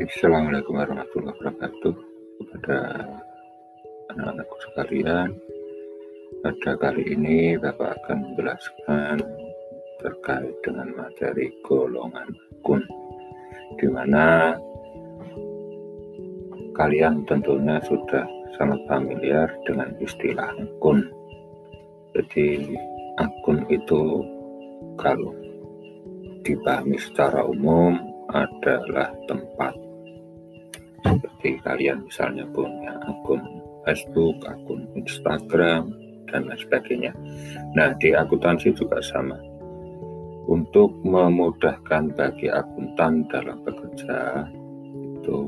Assalamualaikum warahmatullahi wabarakatuh kepada anak-anakku sekalian. Pada kali ini Bapak akan menjelaskan terkait dengan materi golongan akun, di mana kalian tentunya sudah sangat familiar dengan istilah akun. Jadi akun itu kalau dipahami secara umum adalah tempat seperti kalian misalnya punya akun Facebook, akun Instagram, dan lain sebagainya. Nah, di akuntansi juga sama. Untuk memudahkan bagi akuntan dalam bekerja, itu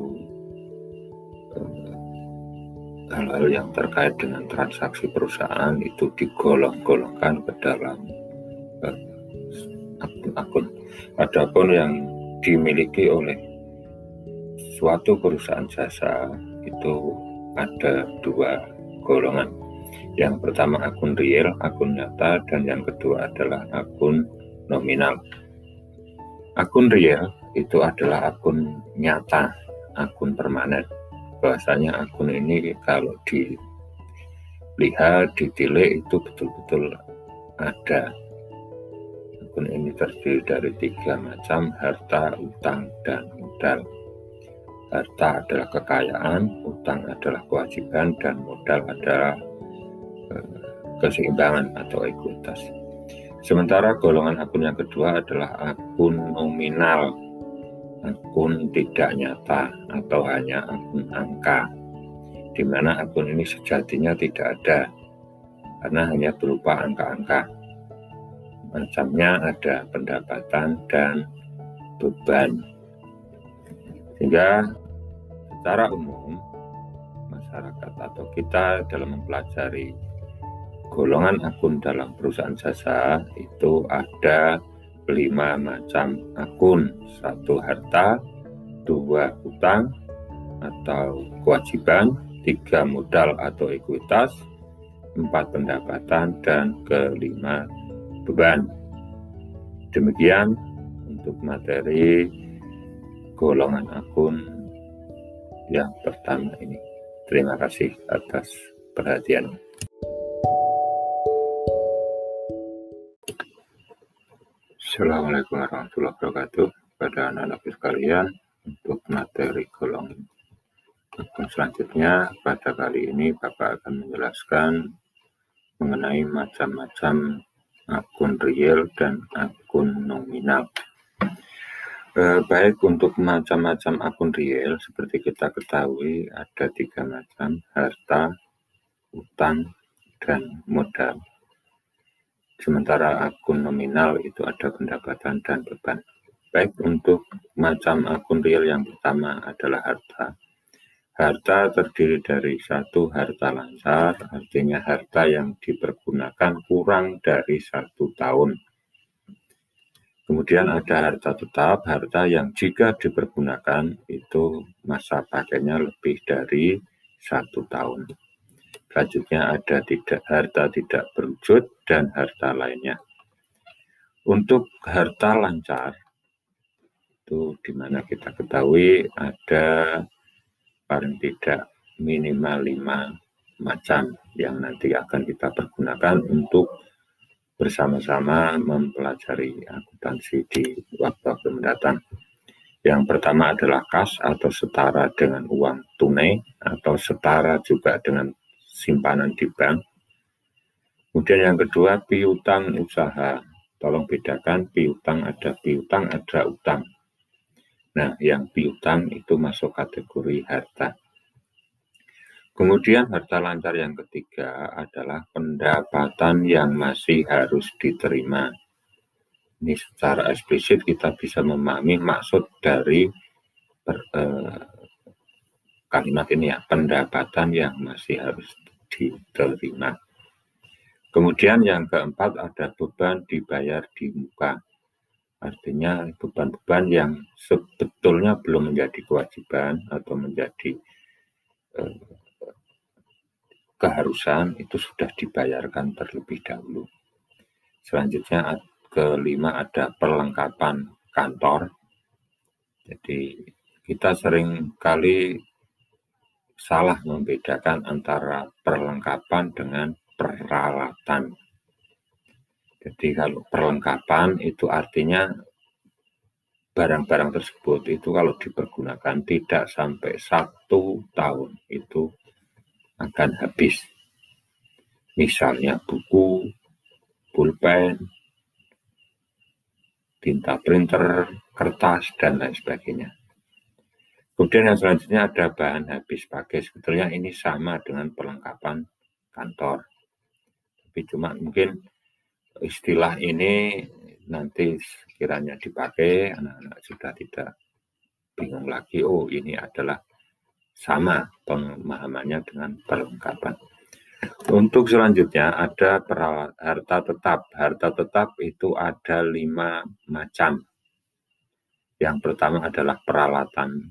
eh, hal-hal yang terkait dengan transaksi perusahaan itu digolong-golongkan ke dalam eh, akun-akun. Adapun yang dimiliki oleh suatu perusahaan jasa itu ada dua golongan. Yang pertama akun real, akun nyata, dan yang kedua adalah akun nominal. Akun real itu adalah akun nyata, akun permanen. Bahasanya akun ini kalau dilihat, ditilik itu betul-betul ada akun ini terdiri dari tiga macam harta, utang, dan modal. Harta adalah kekayaan, utang adalah kewajiban, dan modal adalah eh, keseimbangan atau ekuitas. Sementara golongan akun yang kedua adalah akun nominal, akun tidak nyata atau hanya akun angka, di mana akun ini sejatinya tidak ada, karena hanya berupa angka-angka macamnya ada pendapatan dan beban. Sehingga secara umum masyarakat atau kita dalam mempelajari golongan akun dalam perusahaan jasa itu ada lima macam akun. Satu harta, dua utang atau kewajiban, tiga modal atau ekuitas, empat pendapatan, dan kelima beban. Demikian untuk materi golongan akun yang pertama ini. Terima kasih atas perhatian. Assalamualaikum warahmatullahi wabarakatuh pada anak-anak sekalian untuk materi golongan akun selanjutnya pada kali ini Bapak akan menjelaskan mengenai macam-macam akun real dan akun nominal. Eh, baik untuk macam-macam akun real, seperti kita ketahui ada tiga macam, harta, utang, dan modal. Sementara akun nominal itu ada pendapatan dan beban. Baik untuk macam akun real yang pertama adalah harta. Harta terdiri dari satu harta lancar, artinya harta yang dipergunakan kurang dari satu tahun. Kemudian ada harta tetap, harta yang jika dipergunakan itu masa pakainya lebih dari satu tahun. Selanjutnya ada tidak harta tidak berwujud dan harta lainnya. Untuk harta lancar itu di mana kita ketahui ada paling tidak minimal lima macam yang nanti akan kita pergunakan untuk bersama-sama mempelajari akuntansi di waktu-waktu mendatang. Yang pertama adalah kas atau setara dengan uang tunai atau setara juga dengan simpanan di bank. Kemudian yang kedua piutang usaha. Tolong bedakan piutang ada piutang ada utang. Nah, yang piutang itu masuk kategori harta. Kemudian harta lancar yang ketiga adalah pendapatan yang masih harus diterima. Ini secara eksplisit kita bisa memahami maksud dari per, eh, kalimat ini ya, pendapatan yang masih harus diterima. Kemudian yang keempat ada beban dibayar di muka. Artinya beban-beban yang sebetulnya belum menjadi kewajiban atau menjadi eh, keharusan itu sudah dibayarkan terlebih dahulu. Selanjutnya kelima ada perlengkapan kantor. Jadi kita sering kali salah membedakan antara perlengkapan dengan peralatan. Jadi kalau perlengkapan itu artinya barang-barang tersebut itu kalau dipergunakan tidak sampai satu tahun itu akan habis. Misalnya buku, pulpen, tinta printer, kertas, dan lain sebagainya. Kemudian yang selanjutnya ada bahan habis pakai. Sebetulnya ini sama dengan perlengkapan kantor. Tapi cuma mungkin istilah ini nanti kiranya dipakai, anak-anak sudah tidak bingung lagi, oh ini adalah sama pemahamannya dengan perlengkapan. Untuk selanjutnya ada harta tetap. Harta tetap itu ada lima macam. Yang pertama adalah peralatan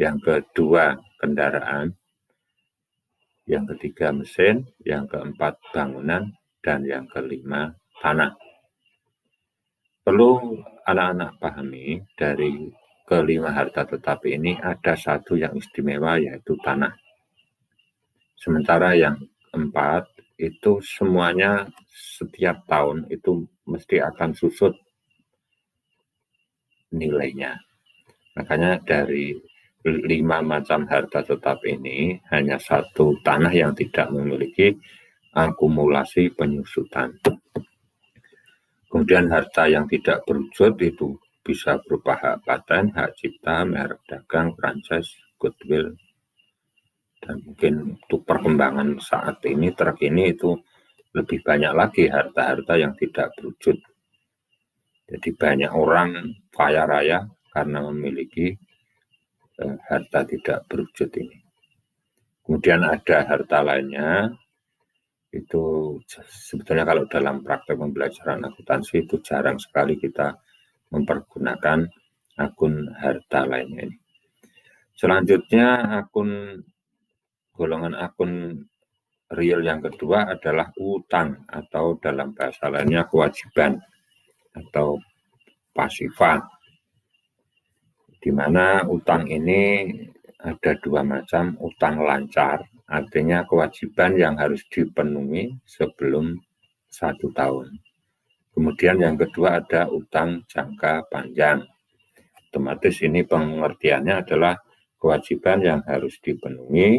yang kedua kendaraan, yang ketiga mesin, yang keempat bangunan, dan yang kelima tanah. Perlu anak-anak pahami dari kelima harta tetap ini ada satu yang istimewa yaitu tanah. Sementara yang keempat itu semuanya setiap tahun itu mesti akan susut nilainya. Makanya dari lima macam harta tetap ini hanya satu tanah yang tidak memiliki akumulasi penyusutan. Kemudian harta yang tidak berwujud itu bisa berupa hak paten, hak cipta, merek dagang, franchise, goodwill, dan mungkin untuk perkembangan saat ini terkini itu lebih banyak lagi harta-harta yang tidak berwujud. Jadi banyak orang kaya raya karena memiliki Eh, harta tidak berwujud ini. Kemudian ada harta lainnya, itu sebetulnya kalau dalam praktek pembelajaran akuntansi itu jarang sekali kita mempergunakan akun harta lainnya ini. Selanjutnya akun golongan akun real yang kedua adalah utang atau dalam bahasa lainnya kewajiban atau pasifan di mana utang ini ada dua macam, utang lancar, artinya kewajiban yang harus dipenuhi sebelum satu tahun. Kemudian yang kedua ada utang jangka panjang. Otomatis ini pengertiannya adalah kewajiban yang harus dipenuhi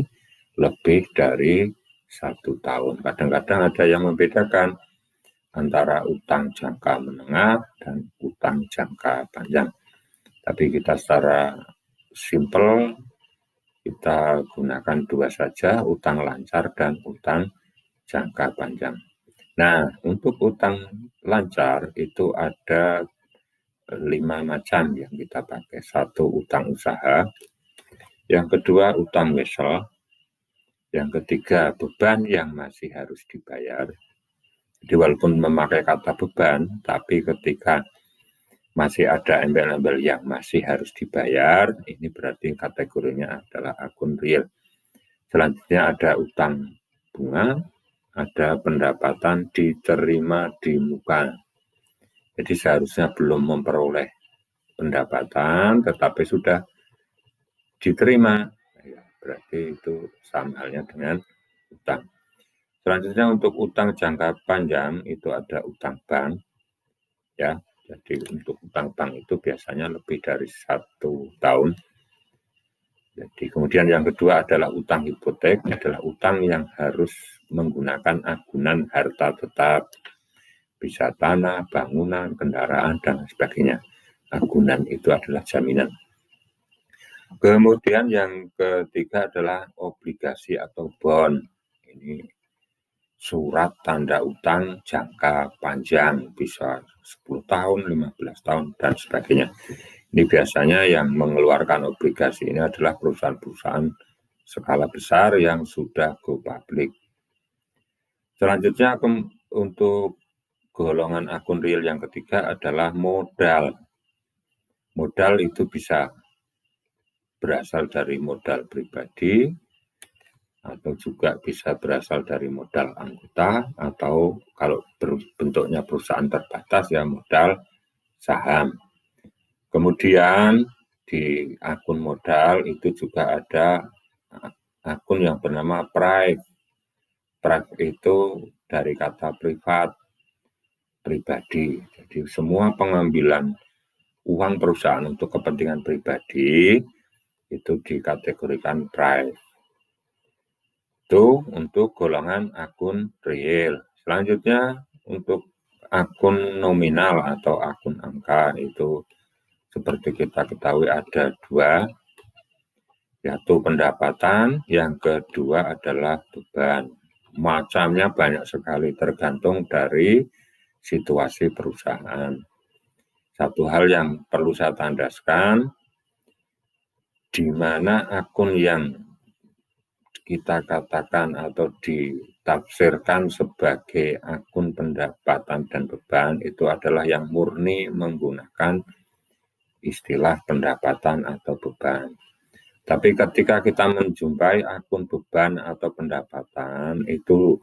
lebih dari satu tahun. Kadang-kadang ada yang membedakan antara utang jangka menengah dan utang jangka panjang. Tapi kita secara simple kita gunakan dua saja, utang lancar dan utang jangka panjang. Nah, untuk utang lancar itu ada lima macam yang kita pakai. Satu utang usaha, yang kedua utang wesel, yang ketiga beban yang masih harus dibayar. Jadi walaupun memakai kata beban, tapi ketika masih ada embel-embel yang masih harus dibayar, ini berarti kategorinya adalah akun real. Selanjutnya ada utang bunga, ada pendapatan diterima di muka. Jadi seharusnya belum memperoleh pendapatan, tetapi sudah diterima. Ya, berarti itu sama halnya dengan utang. Selanjutnya untuk utang jangka panjang itu ada utang bank, ya jadi untuk utang bank itu biasanya lebih dari satu tahun. Jadi kemudian yang kedua adalah utang hipotek, adalah utang yang harus menggunakan agunan harta tetap, bisa tanah, bangunan, kendaraan, dan sebagainya. Agunan itu adalah jaminan. Kemudian yang ketiga adalah obligasi atau bond. Ini surat tanda utang jangka panjang, bisa 10 tahun, 15 tahun, dan sebagainya. Ini biasanya yang mengeluarkan obligasi ini adalah perusahaan-perusahaan skala besar yang sudah go public. Selanjutnya untuk golongan akun real yang ketiga adalah modal. Modal itu bisa berasal dari modal pribadi, atau juga bisa berasal dari modal anggota atau kalau bentuknya perusahaan terbatas ya modal saham. Kemudian di akun modal itu juga ada akun yang bernama private. Private itu dari kata privat, pribadi. Jadi semua pengambilan uang perusahaan untuk kepentingan pribadi itu dikategorikan private. Itu untuk golongan akun real. Selanjutnya untuk akun nominal atau akun angka itu seperti kita ketahui ada dua, yaitu pendapatan, yang kedua adalah beban. Macamnya banyak sekali, tergantung dari situasi perusahaan. Satu hal yang perlu saya tandaskan, di mana akun yang kita katakan atau ditafsirkan sebagai akun pendapatan dan beban itu adalah yang murni menggunakan istilah pendapatan atau beban. Tapi ketika kita menjumpai akun beban atau pendapatan itu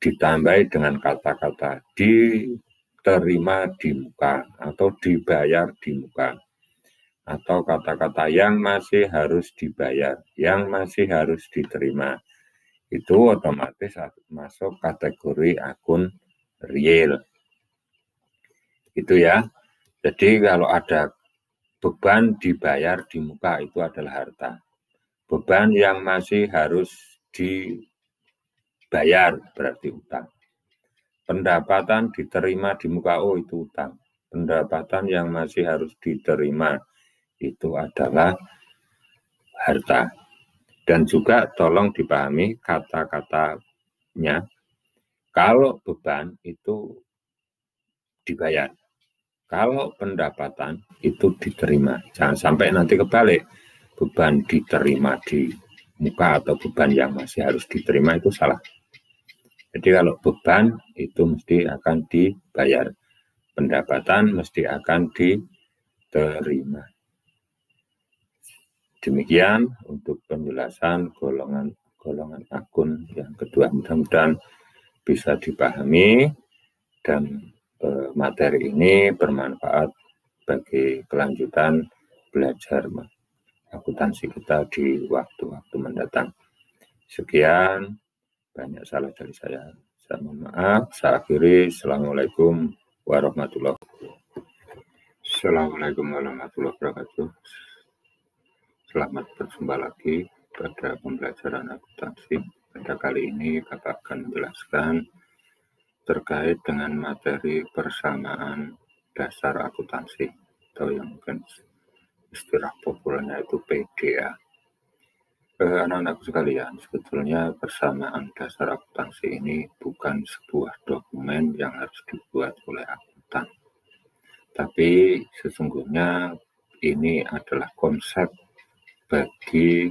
ditambahi dengan kata-kata diterima di muka atau dibayar di muka atau kata-kata yang masih harus dibayar, yang masih harus diterima. Itu otomatis masuk kategori akun real. Itu ya. Jadi kalau ada beban dibayar di muka itu adalah harta. Beban yang masih harus dibayar berarti utang. Pendapatan diterima di muka oh itu utang. Pendapatan yang masih harus diterima itu adalah harta. Dan juga tolong dipahami kata-katanya, kalau beban itu dibayar, kalau pendapatan itu diterima. Jangan sampai nanti kebalik, beban diterima di muka atau beban yang masih harus diterima itu salah. Jadi kalau beban itu mesti akan dibayar, pendapatan mesti akan diterima. Demikian untuk penjelasan golongan golongan akun yang kedua. Mudah-mudahan bisa dipahami dan e, materi ini bermanfaat bagi kelanjutan belajar akuntansi kita di waktu-waktu mendatang. Sekian, banyak salah dari saya. Saya mohon maaf. Saya akhiri. Assalamualaikum warahmatullahi wabarakatuh. Assalamualaikum warahmatullahi wabarakatuh. Selamat berjumpa lagi pada pembelajaran akuntansi. Pada kali ini Bapak akan menjelaskan terkait dengan materi persamaan dasar akuntansi atau yang mungkin istilah populernya itu PDA. Eh, anak-anakku sekalian, sebetulnya persamaan dasar akuntansi ini bukan sebuah dokumen yang harus dibuat oleh akuntan. Tapi sesungguhnya ini adalah konsep bagi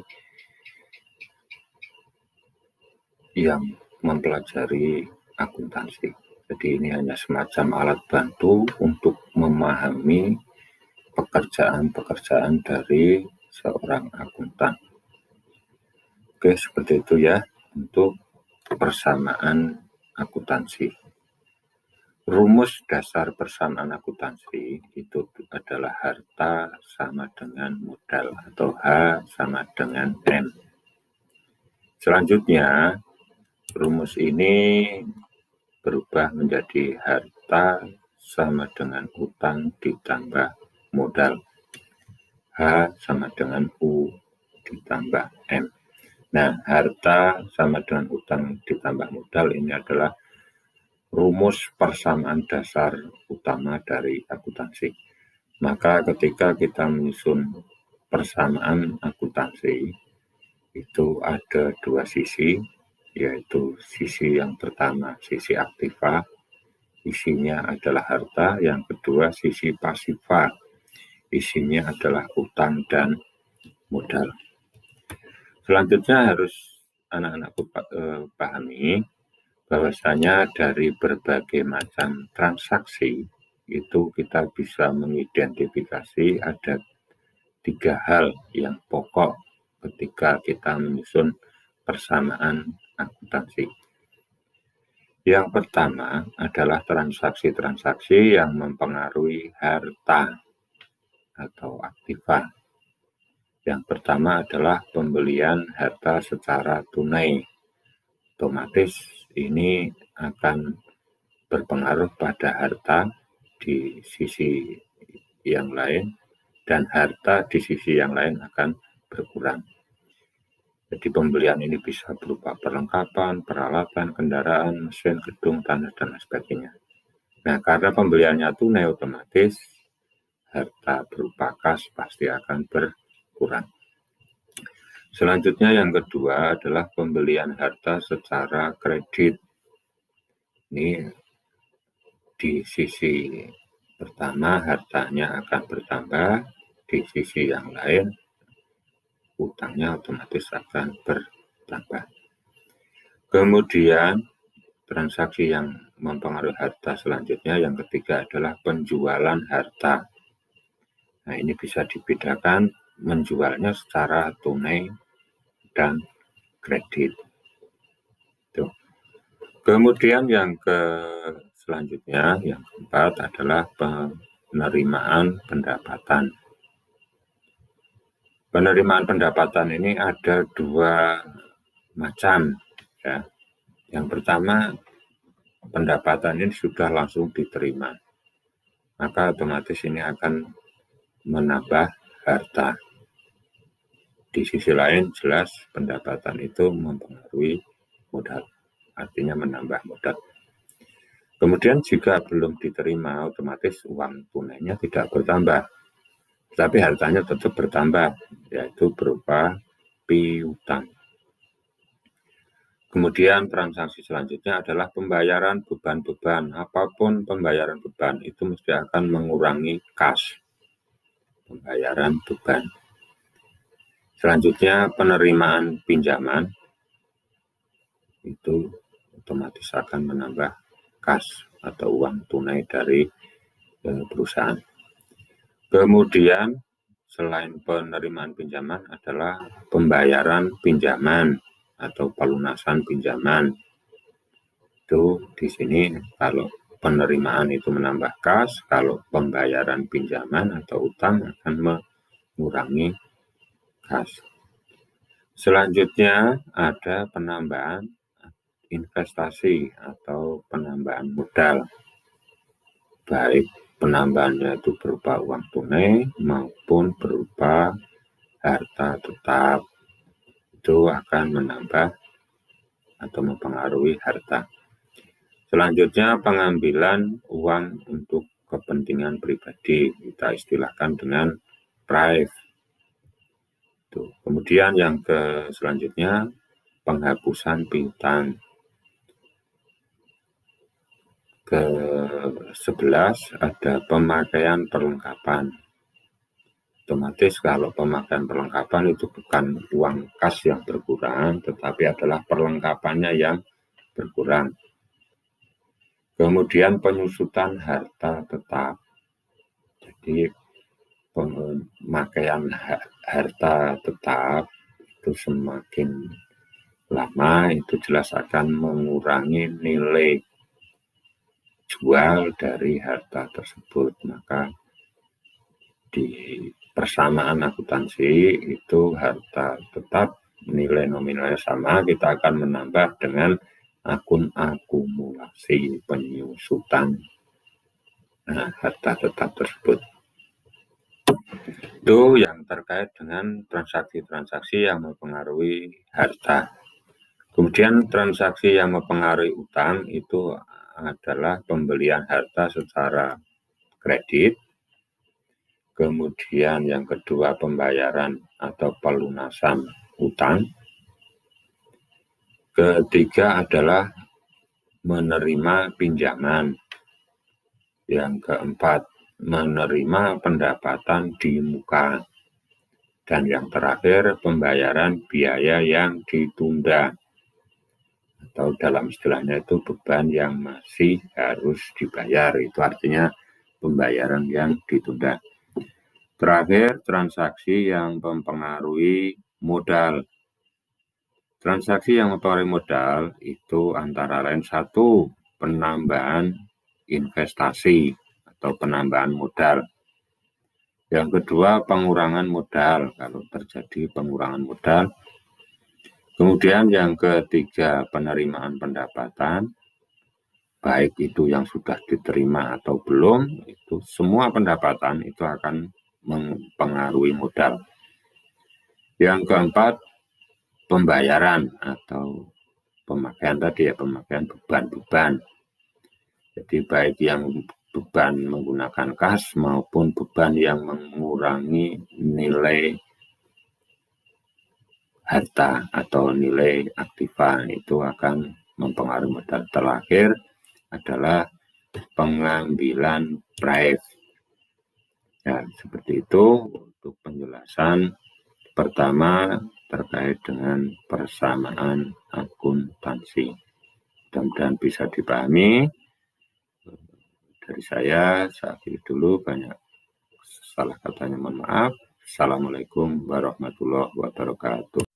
yang mempelajari akuntansi. Jadi ini hanya semacam alat bantu untuk memahami pekerjaan-pekerjaan dari seorang akuntan. Oke, seperti itu ya untuk persamaan akuntansi. Rumus dasar persamaan akuntansi itu adalah harta sama dengan modal atau H sama dengan M. Selanjutnya, rumus ini berubah menjadi harta sama dengan utang ditambah modal. H sama dengan U ditambah M. Nah, harta sama dengan utang ditambah modal ini adalah rumus persamaan dasar utama dari akuntansi. Maka ketika kita menyusun persamaan akuntansi, itu ada dua sisi, yaitu sisi yang pertama, sisi aktiva, isinya adalah harta, yang kedua sisi pasifa, isinya adalah utang dan modal. Selanjutnya harus anak-anakku eh, pahami bahwasanya dari berbagai macam transaksi itu kita bisa mengidentifikasi ada tiga hal yang pokok ketika kita menyusun persamaan akuntansi. Yang pertama adalah transaksi-transaksi yang mempengaruhi harta atau aktiva. Yang pertama adalah pembelian harta secara tunai. Otomatis ini akan berpengaruh pada harta di sisi yang lain dan harta di sisi yang lain akan berkurang. Jadi pembelian ini bisa berupa perlengkapan, peralatan, kendaraan, mesin, gedung, tanah, dan sebagainya. Nah, karena pembeliannya tunai otomatis, harta berupa kas pasti akan berkurang. Selanjutnya yang kedua adalah pembelian harta secara kredit. Ini di sisi pertama hartanya akan bertambah, di sisi yang lain utangnya otomatis akan bertambah. Kemudian transaksi yang mempengaruhi harta selanjutnya yang ketiga adalah penjualan harta. Nah ini bisa dibedakan menjualnya secara tunai dan kredit. Tuh. Kemudian yang ke selanjutnya yang keempat adalah penerimaan pendapatan. Penerimaan pendapatan ini ada dua macam. Ya. Yang pertama, pendapatan ini sudah langsung diterima. Maka otomatis ini akan menambah harta. Di sisi lain, jelas pendapatan itu mempengaruhi modal. Artinya menambah modal. Kemudian jika belum diterima, otomatis uang tunainya tidak bertambah tapi hartanya tetap bertambah, yaitu berupa piutang. Kemudian transaksi selanjutnya adalah pembayaran beban-beban. Apa pun pembayaran beban itu mesti akan mengurangi kas. Pembayaran beban. Selanjutnya penerimaan pinjaman itu otomatis akan menambah kas atau uang tunai dari eh, perusahaan. Kemudian selain penerimaan pinjaman adalah pembayaran pinjaman atau pelunasan pinjaman. Itu di sini kalau penerimaan itu menambah kas, kalau pembayaran pinjaman atau utang akan mengurangi kas. Selanjutnya ada penambahan investasi atau penambahan modal. Baik penambahannya itu berupa uang tunai maupun berupa harta tetap itu akan menambah atau mempengaruhi harta. Selanjutnya pengambilan uang untuk kepentingan pribadi kita istilahkan dengan prive. Kemudian yang ke selanjutnya penghapusan piutang ke-11 ada pemakaian perlengkapan. Otomatis kalau pemakaian perlengkapan itu bukan uang kas yang berkurang, tetapi adalah perlengkapannya yang berkurang. Kemudian penyusutan harta tetap. Jadi pemakaian harta tetap itu semakin lama itu jelas akan mengurangi nilai jual dari harta tersebut. Maka di persamaan akuntansi itu harta tetap nilai nominalnya sama, kita akan menambah dengan akun akumulasi penyusutan nah, harta tetap tersebut. Itu yang terkait dengan transaksi-transaksi yang mempengaruhi harta. Kemudian transaksi yang mempengaruhi utang itu adalah pembelian harta secara kredit, kemudian yang kedua pembayaran atau pelunasan utang, ketiga adalah menerima pinjaman, yang keempat menerima pendapatan di muka, dan yang terakhir pembayaran biaya yang ditunda atau dalam istilahnya itu beban yang masih harus dibayar. Itu artinya pembayaran yang ditunda. Terakhir, transaksi yang mempengaruhi modal. Transaksi yang mempengaruhi modal itu antara lain satu, penambahan investasi atau penambahan modal. Yang kedua, pengurangan modal kalau terjadi pengurangan modal. Kemudian yang ketiga, penerimaan pendapatan baik itu yang sudah diterima atau belum, itu semua pendapatan itu akan mempengaruhi modal. Yang keempat, pembayaran atau pemakaian tadi ya, pemakaian beban-beban. Jadi baik yang beban menggunakan kas maupun beban yang mengurangi nilai harta atau nilai aktiva itu akan mempengaruhi modal. Terakhir, adalah pengambilan price. Ya, seperti itu untuk penjelasan pertama terkait dengan persamaan akuntansi. Mudah-mudahan bisa dipahami. Dari saya, saya akhiri dulu banyak salah katanya mohon maaf. Assalamualaikum warahmatullahi wabarakatuh.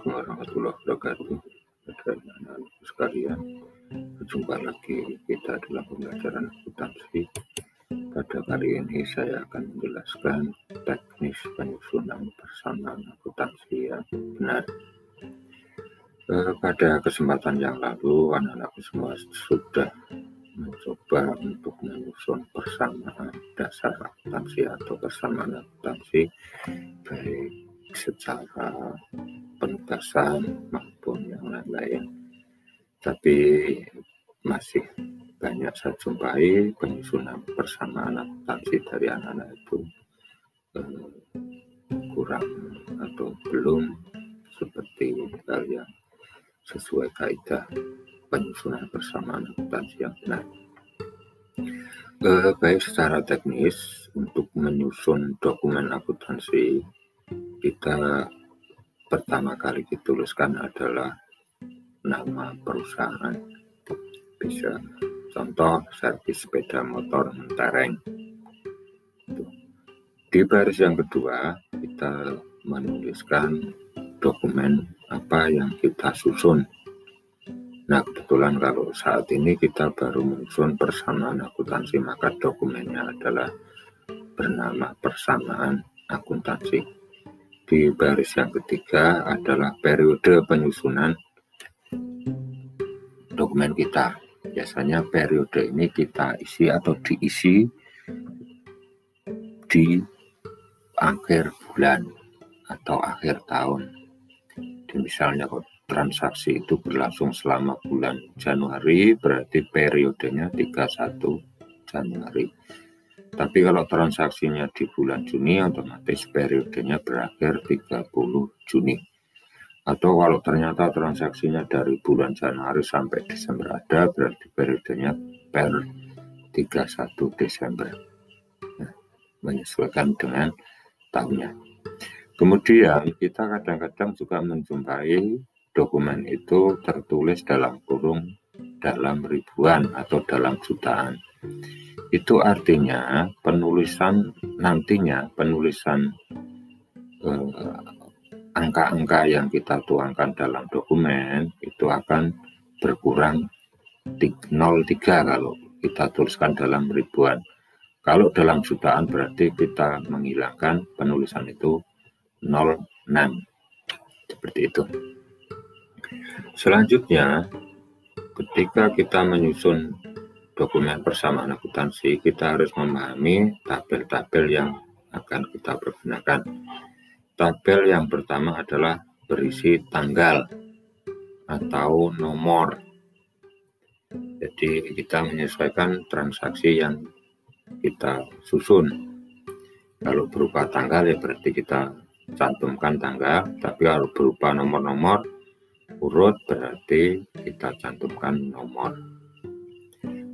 Assalamualaikum warahmatullahi wabarakatuh. Anak-anak sekalian, berjumpa lagi kita dalam pembelajaran akuntansi. Pada kali ini saya akan menjelaskan teknis penyusunan persamaan akuntansi yang benar. Eh, pada kesempatan yang lalu, anak-anak semua sudah mencoba untuk menyusun persamaan dasar akuntansi atau persamaan akuntansi baik secara penugasan maupun yang lain-lain. Tapi masih banyak saya jumpai penyusunan persamaan akuntansi dari anak-anak itu eh, kurang atau belum seperti hal yang sesuai kaidah penyusunan persamaan akuntansi yang benar. Eh, baik secara teknis untuk menyusun dokumen akuntansi kita pertama kali dituliskan adalah nama perusahaan. Bisa contoh servis sepeda motor mentereng. Di baris yang kedua, kita menuliskan dokumen apa yang kita susun. Nah, kebetulan kalau saat ini kita baru menyusun persamaan akuntansi, maka dokumennya adalah bernama persamaan akuntansi di baris yang ketiga adalah periode penyusunan dokumen kita. Biasanya periode ini kita isi atau diisi di akhir bulan atau akhir tahun. Jadi misalnya kalau transaksi itu berlangsung selama bulan Januari, berarti periodenya 31 Januari. Tapi kalau transaksinya di bulan Juni, otomatis periodenya berakhir 30 Juni. Atau kalau ternyata transaksinya dari bulan Januari sampai Desember ada, berarti periodenya per 31 Desember. Nah, menyesuaikan dengan tahunnya. Kemudian kita kadang-kadang juga menjumpai dokumen itu tertulis dalam kurung dalam ribuan atau dalam jutaan. Itu artinya penulisan nantinya penulisan eh, angka-angka eh, yang kita tuangkan dalam dokumen itu akan berkurang 03 kalau kita tuliskan dalam ribuan. Kalau dalam jutaan berarti kita menghilangkan penulisan itu 06. Seperti itu. Selanjutnya, ketika kita menyusun dokumen persamaan akuntansi, kita harus memahami tabel-tabel yang akan kita pergunakan. Tabel yang pertama adalah berisi tanggal atau nomor. Jadi kita menyesuaikan transaksi yang kita susun. Kalau berupa tanggal ya berarti kita cantumkan tanggal, tapi kalau berupa nomor-nomor urut berarti kita cantumkan nomor.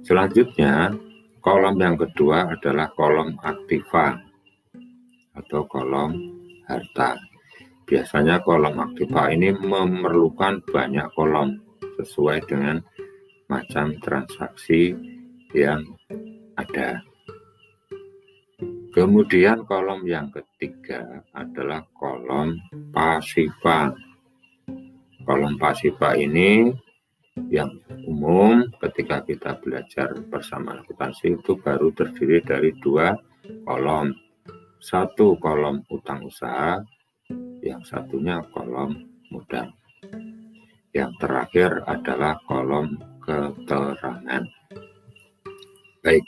Selanjutnya, kolom yang kedua adalah kolom aktiva atau kolom harta. Biasanya kolom aktiva ini memerlukan banyak kolom sesuai dengan macam transaksi yang ada. Kemudian kolom yang ketiga adalah kolom pasiva. Kolom pasiva ini yang umum ketika kita belajar bersama akuntansi itu baru terdiri dari dua kolom. Satu kolom utang usaha, yang satunya kolom modal. Yang terakhir adalah kolom keterangan. Baik.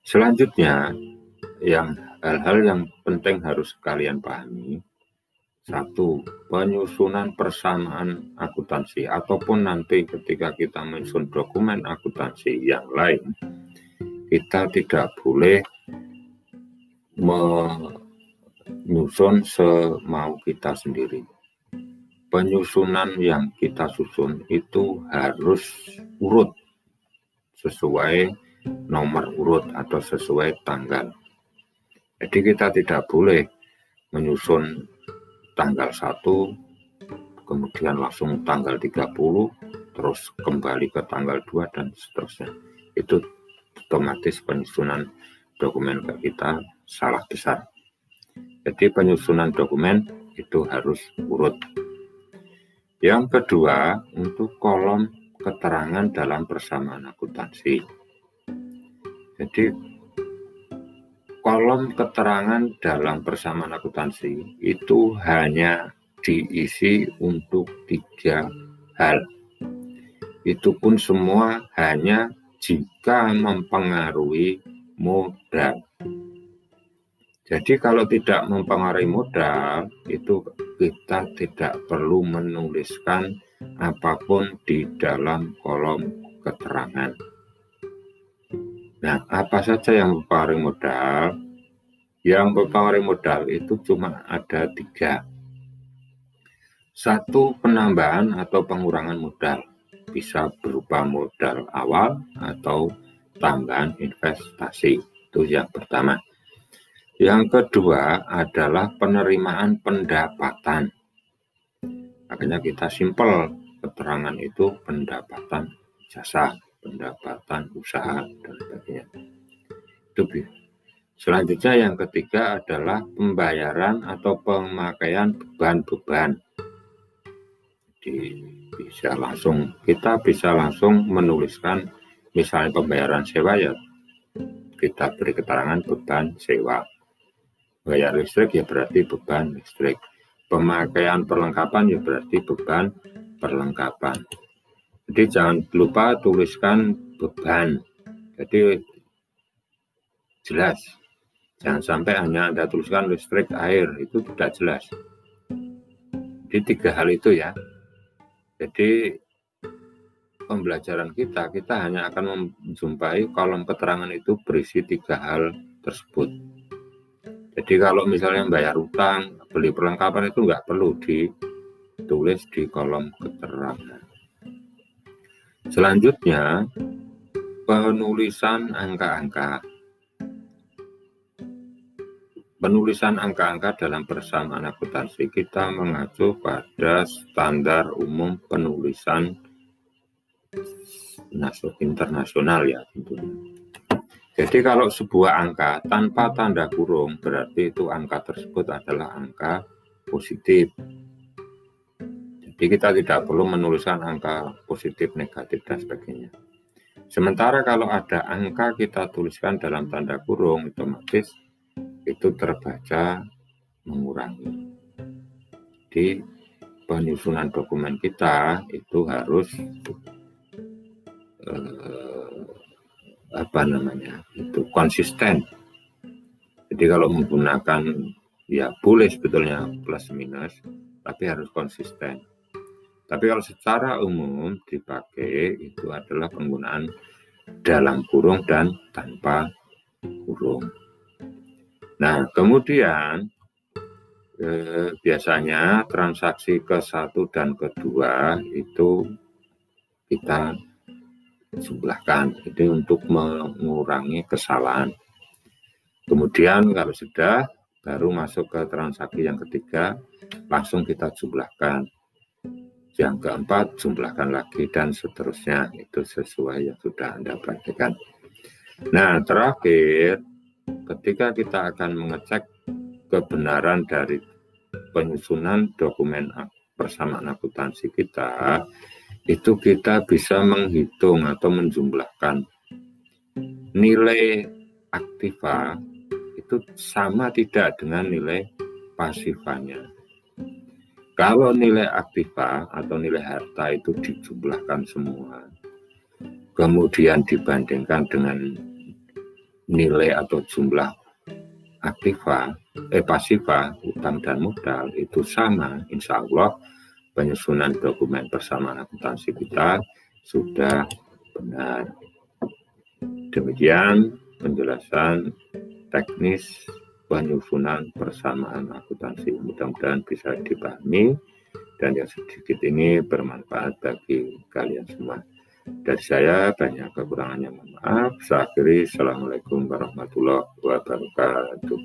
Selanjutnya, yang hal-hal yang penting harus kalian pahami satu, penyusunan persamaan akuntansi ataupun nanti ketika kita menyusun dokumen akuntansi yang lain, kita tidak boleh menyusun semau kita sendiri. Penyusunan yang kita susun itu harus urut sesuai nomor urut atau sesuai tanggal. Jadi kita tidak boleh menyusun tanggal 1 kemudian langsung tanggal 30 terus kembali ke tanggal 2 dan seterusnya. Itu otomatis penyusunan dokumen kita salah besar. Jadi penyusunan dokumen itu harus urut. Yang kedua untuk kolom keterangan dalam persamaan akuntansi. Jadi kolom keterangan dalam persamaan akuntansi itu hanya diisi untuk tiga hal. Itu pun semua hanya jika mempengaruhi modal. Jadi kalau tidak mempengaruhi modal, itu kita tidak perlu menuliskan apa pun di dalam kolom keterangan. Nah, apa saja yang mempengaruhi modal? Yang mempengaruhi modal itu cuma ada tiga. Satu, penambahan atau pengurangan modal. Bisa berupa modal awal atau tambahan investasi. Itu yang pertama. Yang kedua adalah penerimaan pendapatan. Makanya kita simpel keterangan itu pendapatan jasa pendapatan usaha dan sebagainya. Itu Selanjutnya yang ketiga adalah pembayaran atau pemakaian beban-beban. Jadi bisa langsung kita bisa langsung menuliskan misalnya pembayaran sewa ya kita beri keterangan beban sewa. Bayar listrik ya berarti beban listrik. Pemakaian perlengkapan ya berarti beban perlengkapan. Jadi jangan lupa tuliskan beban. Jadi jelas. Jangan sampai hanya Anda tuliskan listrik, air, itu tidak jelas. Jadi tiga hal itu ya. Jadi pembelajaran kita, kita hanya akan menjumpai kolom keterangan itu berisi tiga hal tersebut. Jadi kalau misalnya bayar utang, beli perlengkapan itu nggak perlu ditulis di kolom keterangan. Selanjutnya, penulisan angka-angka. Penulisan angka-angka dalam persamaan akuntansi kita mengacu pada standar umum penulisan internasional ya tentunya. Jadi kalau sebuah angka tanpa tanda kurung berarti itu angka tersebut adalah angka positif. Jadi kita tidak perlu menuliskan angka positif, negatif, dan sebagainya. Sementara kalau ada angka kita tuliskan dalam tanda kurung, otomatis itu terbaca mengurangi. Di penyusunan dokumen kita itu harus eh, apa namanya itu konsisten. Jadi kalau menggunakan ya boleh sebetulnya plus minus, tapi harus konsisten. Tapi kalau secara umum dipakai itu adalah penggunaan dalam kurung dan tanpa kurung. Nah, kemudian eh, biasanya transaksi ke satu dan kedua itu kita jumlahkan. Ini untuk mengurangi kesalahan. Kemudian kalau sudah baru masuk ke transaksi yang ketiga, langsung kita jumlahkan yang keempat jumlahkan lagi dan seterusnya itu sesuai yang sudah Anda perhatikan. Nah, terakhir ketika kita akan mengecek kebenaran dari penyusunan dokumen persamaan akuntansi kita, itu kita bisa menghitung atau menjumlahkan nilai aktiva itu sama tidak dengan nilai pasifanya. Kalau nilai aktiva atau nilai harta itu dijumlahkan semua, kemudian dibandingkan dengan nilai atau jumlah aktiva, eh pasiva, utang dan modal itu sama, insya Allah penyusunan dokumen persamaan akuntansi kita sudah benar. Demikian penjelasan teknis penyusunan persamaan akuntansi. Mudah-mudahan bisa dipahami dan yang sedikit ini bermanfaat bagi kalian semua. Dari saya banyak kekurangannya maaf. Saya. Assalamualaikum warahmatullahi wabarakatuh.